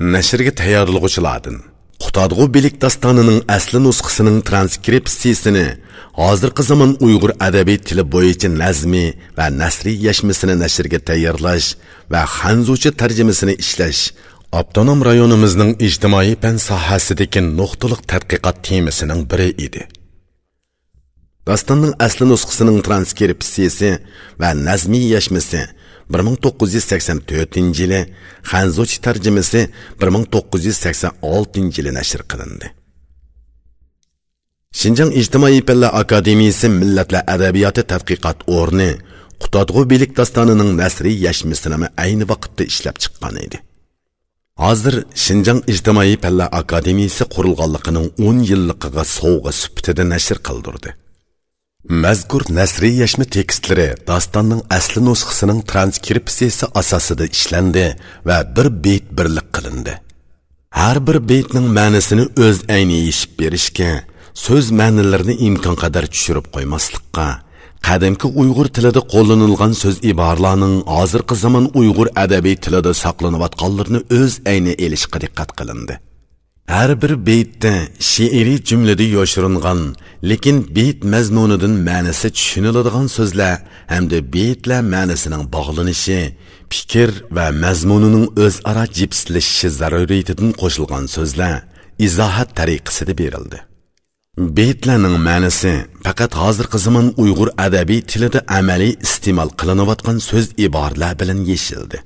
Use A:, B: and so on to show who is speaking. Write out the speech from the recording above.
A: nashrga tayyorlovchilardan qutadg'u bilik dostonining asli nusxasining transkripsiyasini hozirgi zamon uyg'ur adabiy tili bo'yicha nazmi va nasriy yashmisini nashrga tayyorlash va hanzucha tarjimasini ishlash avtonom rayonimizning ijtimoiy fan sohasidagi nuqtaliq tadqiqot temasining biri edi. Dostonning asli nusxasining transkripsiyasi va nazmiy bir ming to'qqiz yuz sakson to'rtinchi yili hanzuch tarjimasi 1986 yili nashr qilindi. shinjang ijtimoiy fanlar akademiyasi millatlar adabiyoti tadqiqot o'rni Qutadg'u bilik dostonining nasriy yashmisini ayni vaqtda ishlab chiqqan edi. Hozir shinjang ijtimoiy fanlar akademiyasi qurilganligining o'n yilligiga sovg'a sifatida nashr qildirdi. Mazkur nasriy yashma tekstlari dostonning asli nusxasining transkripsiyasi asosida ishlandi va bir beyt birlik qilindi. Har bir beytning ma'nosini o'z ayni yeshib berishga, so'z ma'nolarini imkon qadar tushirib qo'ymaslikqa, qadimki Uyg'ur tilida qo'llanilgan so'z iboralarning hozirgi zamon Uyg'ur adabiy tilida saqlanayotganlarini o'z ayni elishga diqqat qilindi. Har bir beytda she'riy jumlada yoshiringan, lekin beyt mazmunidan ma'nosi tushuniladigan so'zlar hamda beytlar ma'nosining bog'lanishi, fikr va mazmunining o'zaro jipslashishi zaruriyatidan qo'shilgan so'zlar izohat tariqasida berildi. Beytlarning ma'nosi faqat hozirgi zamon Uyg'ur adabiy tilida amaliy iste'mol qilinayotgan so'z iboralar bilan yeshildi.